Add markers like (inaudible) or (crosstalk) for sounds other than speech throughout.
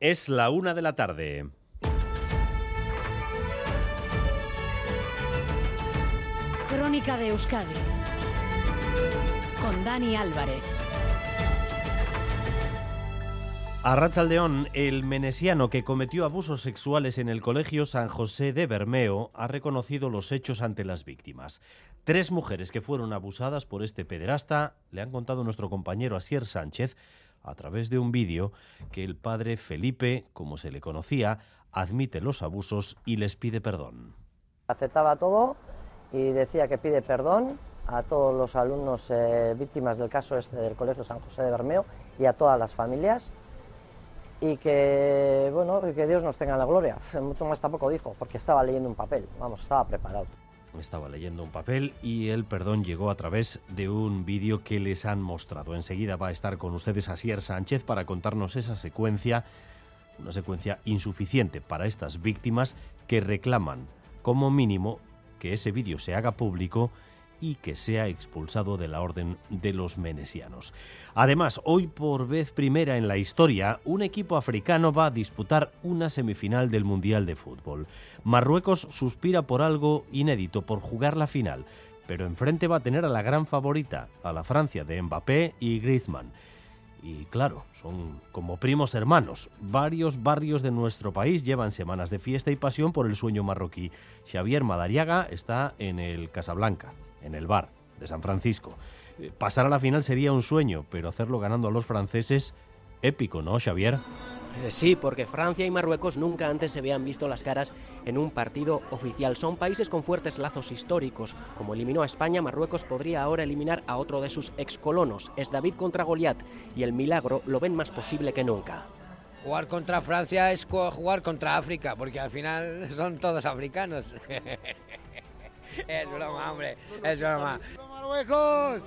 Es la una de la tarde. Crónica de Euskadi con Dani Álvarez. A Rachaldeón, el menesiano que cometió abusos sexuales en el Colegio San José de Bermeo ha reconocido los hechos ante las víctimas. Tres mujeres que fueron abusadas por este pederasta le han contado nuestro compañero Asier Sánchez a través de un vídeo que el padre Felipe, como se le conocía, admite los abusos y les pide perdón. Aceptaba todo y decía que pide perdón a todos los alumnos eh, víctimas del caso este del Colegio San José de Bermeo y a todas las familias y que bueno que Dios nos tenga la gloria. (laughs) Mucho más tampoco dijo porque estaba leyendo un papel, vamos, estaba preparado. Estaba leyendo un papel y el perdón llegó a través de un vídeo que les han mostrado. Enseguida va a estar con ustedes Asier Sánchez para contarnos esa secuencia, una secuencia insuficiente para estas víctimas que reclaman como mínimo que ese vídeo se haga público y que sea expulsado de la orden de los menesianos. Además, hoy por vez primera en la historia, un equipo africano va a disputar una semifinal del Mundial de Fútbol. Marruecos suspira por algo inédito, por jugar la final, pero enfrente va a tener a la gran favorita, a la Francia de Mbappé y Griezmann. Y claro, son como primos hermanos. Varios barrios de nuestro país llevan semanas de fiesta y pasión por el sueño marroquí. Xavier Madariaga está en el Casablanca, en el bar de San Francisco. Eh, Pasar a la final sería un sueño, pero hacerlo ganando a los franceses, épico, ¿no, Xavier? Eh, Sí, porque Francia y Marruecos nunca antes se habían visto las caras en un partido oficial. Son países con fuertes lazos históricos. Como eliminó a España, Marruecos podría ahora eliminar a otro de sus excolonos. Es David contra Goliat y el milagro lo ven más posible que nunca. Jugar contra Francia es jugar contra África, porque al final (laughs) son todos africanos. (laughs) (laughs) es broma, hombre, es broma. ¡Marruecos!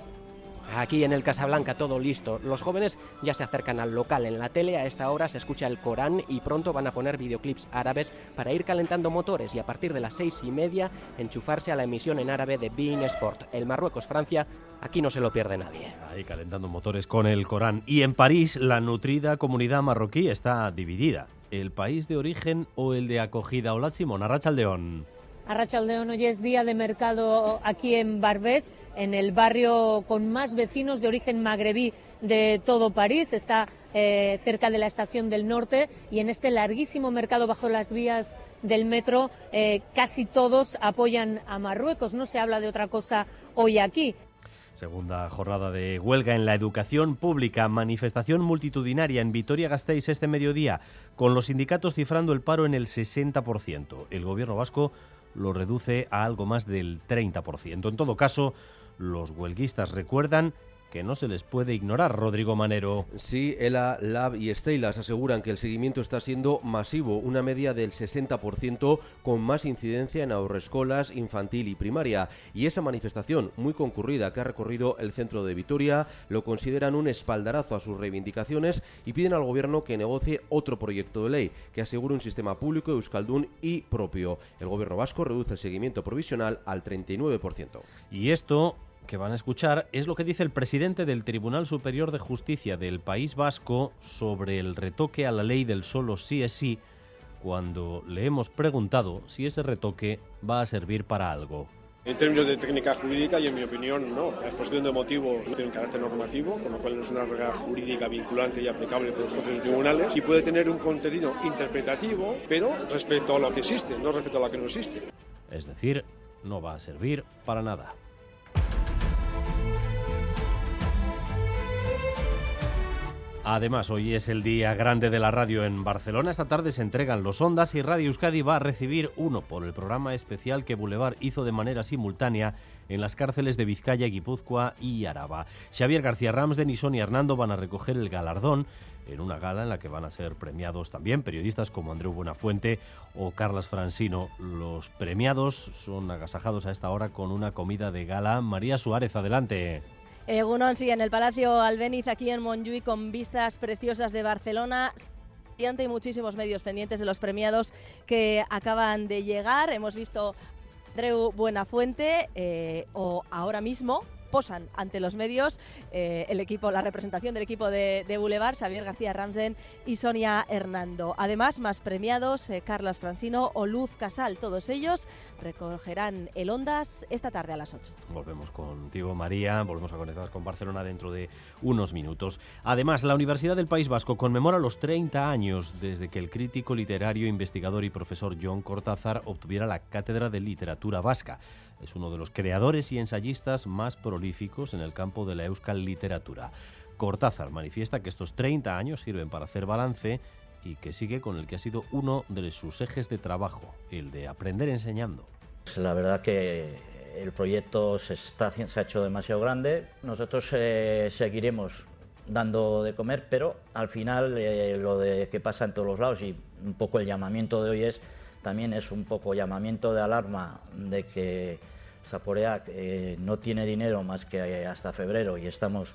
Aquí en el Casablanca todo listo. Los jóvenes ya se acercan al local. En la tele a esta hora se escucha el Corán y pronto van a poner videoclips árabes para ir calentando motores y a partir de las seis y media enchufarse a la emisión en árabe de Bein Sport. El Marruecos-Francia, aquí no se lo pierde nadie. Ahí calentando motores con el Corán. Y en París, la nutrida comunidad marroquí está dividida. ¿El país de origen o el de acogida? Hola, Simón, Arrachaldeón. Arrachaldeón, hoy es día de mercado aquí en Barbés, en el barrio con más vecinos de origen magrebí de todo París. Está eh, cerca de la estación del norte y en este larguísimo mercado bajo las vías del metro eh, casi todos apoyan a Marruecos. No se habla de otra cosa hoy aquí. Segunda jornada de huelga en la educación pública, manifestación multitudinaria en Vitoria-Gasteiz este mediodía, con los sindicatos cifrando el paro en el 60%. El gobierno vasco lo reduce a algo más del 30%. En todo caso, los huelguistas recuerdan que no se les puede ignorar, Rodrigo Manero. Sí, ELA, LAB y Steylas aseguran que el seguimiento está siendo masivo, una media del 60% con más incidencia en ahorrescolas, infantil y primaria. Y esa manifestación, muy concurrida, que ha recorrido el centro de Vitoria, lo consideran un espaldarazo a sus reivindicaciones y piden al gobierno que negocie otro proyecto de ley que asegure un sistema público euskaldún y propio. El gobierno vasco reduce el seguimiento provisional al 39%. Y esto que van a escuchar es lo que dice el presidente del Tribunal Superior de Justicia del País Vasco sobre el retoque a la ley del solo sí es sí, cuando le hemos preguntado si ese retoque va a servir para algo. En términos de técnica jurídica y en mi opinión no. La exposición de motivos no tiene un carácter normativo, con lo cual no es una regla jurídica vinculante y aplicable por los y tribunales y puede tener un contenido interpretativo, pero respecto a lo que existe, no respecto a lo que no existe. Es decir, no va a servir para nada. Además, hoy es el día grande de la radio en Barcelona. Esta tarde se entregan los Ondas y Radio Euskadi va a recibir uno por el programa especial que Boulevard hizo de manera simultánea en las cárceles de Vizcaya, Guipúzcoa y Araba. Xavier García Ramsden y Sonia Hernando van a recoger el galardón en una gala en la que van a ser premiados también periodistas como Andreu Buenafuente o Carlas Francino. Los premiados son agasajados a esta hora con una comida de gala. María Suárez, adelante. Egunon, sí, en el Palacio Albéniz, aquí en Montjuïc, con vistas preciosas de Barcelona. Y muchísimos medios pendientes de los premiados que acaban de llegar. Hemos visto Andreu Buenafuente, eh, o ahora mismo posan ante los medios eh, el equipo, la representación del equipo de, de Boulevard, Xavier García Ramsen y Sonia Hernando. Además, más premiados, eh, Carlos Francino o Luz Casal, todos ellos recogerán el Ondas esta tarde a las 8. Volvemos contigo, María. Volvemos a conectar con Barcelona dentro de unos minutos. Además, la Universidad del País Vasco conmemora los 30 años desde que el crítico literario, investigador y profesor John Cortázar obtuviera la cátedra de literatura vasca. Es uno de los creadores y ensayistas más prolíficos en el campo de la euskal literatura. Cortázar manifiesta que estos 30 años sirven para hacer balance y que sigue con el que ha sido uno de sus ejes de trabajo, el de aprender enseñando. Pues la verdad que el proyecto se, está, se ha hecho demasiado grande. Nosotros eh, seguiremos dando de comer, pero al final eh, lo de que pasa en todos los lados y un poco el llamamiento de hoy es también es un poco llamamiento de alarma de que Saporeac eh, no tiene dinero más que hasta febrero y estamos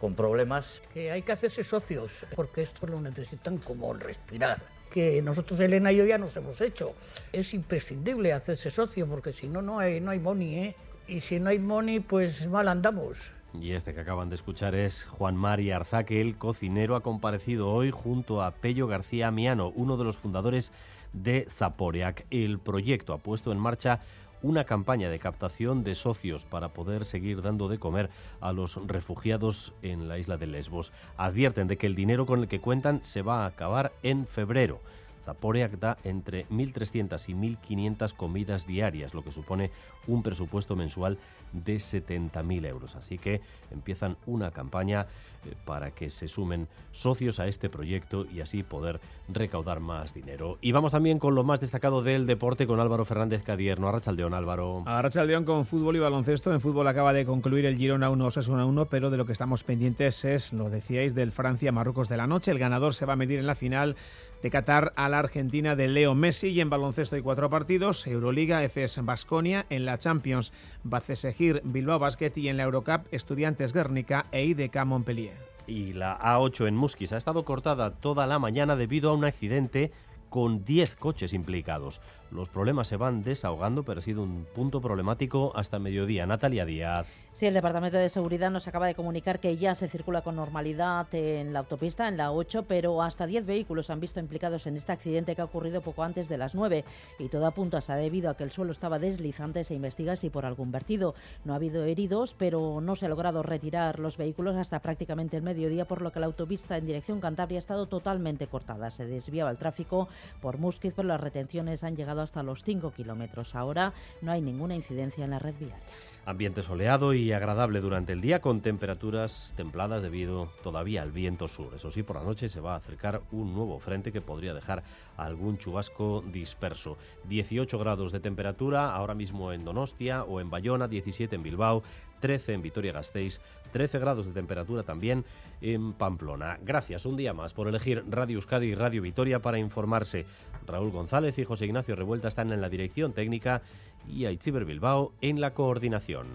con problemas. Que hay que hacerse socios, porque esto lo necesitan como respirar. Que nosotros, Elena y yo, ya nos hemos hecho. Es imprescindible hacerse socio, porque si no, no hay, no hay money, ¿eh? Y si no hay money, pues mal andamos. Y este que acaban de escuchar es Juan Mari Arzaque, el cocinero, ha comparecido hoy junto a Pello García Miano, uno de los fundadores de Zaporeac. El proyecto ha puesto en marcha una campaña de captación de socios para poder seguir dando de comer a los refugiados en la isla de Lesbos. Advierten de que el dinero con el que cuentan se va a acabar en febrero. Zaporeac da entre 1.300 y 1.500 comidas diarias, lo que supone un presupuesto mensual de 70.000 euros. Así que empiezan una campaña eh, para que se sumen socios a este proyecto y así poder recaudar más dinero. Y vamos también con lo más destacado del deporte con Álvaro Fernández Cadierno. Arrachaldeón, Álvaro. Arrachaldeón con fútbol y baloncesto. En fútbol acaba de concluir el Girona 1 1 1, pero de lo que estamos pendientes es, lo decíais, del Francia-Marruecos de la noche. El ganador se va a medir en la final de Qatar a la Argentina de Leo Messi y en baloncesto hay cuatro partidos, Euroliga, FS Basconia, en la Champions Bacesegir Bilbao Basket y en la Eurocup Estudiantes Guernica e IDK Montpellier. Y la A8 en Musquis ha estado cortada toda la mañana debido a un accidente con 10 coches implicados. Los problemas se van desahogando, pero ha sido un punto problemático hasta mediodía. Natalia Díaz. Sí, el Departamento de Seguridad nos acaba de comunicar que ya se circula con normalidad en la autopista, en la 8, pero hasta 10 vehículos han visto implicados en este accidente que ha ocurrido poco antes de las 9 y todo apunta a debido a que el suelo estaba deslizante. Se investiga si por algún vertido. No ha habido heridos, pero no se ha logrado retirar los vehículos hasta prácticamente el mediodía, por lo que la autopista en dirección Cantabria ha estado totalmente cortada. Se desviaba el tráfico por Musquiz, pero las retenciones han llegado hasta los 5 kilómetros. Ahora no hay ninguna incidencia en la red viaria. Ambiente soleado y agradable durante el día con temperaturas templadas debido todavía al viento sur. Eso sí, por la noche se va a acercar un nuevo frente que podría dejar algún chubasco disperso. 18 grados de temperatura ahora mismo en Donostia o en Bayona, 17 en Bilbao, 13 en Vitoria-Gasteiz, 13 grados de temperatura también en Pamplona. Gracias un día más por elegir Radio Euskadi y Radio Vitoria para informarse. Raúl González y José Ignacio Revuelta están en la dirección técnica y Aitziber Bilbao en la coordinación.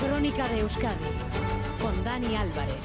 Crónica de Euskadi con Dani Álvarez.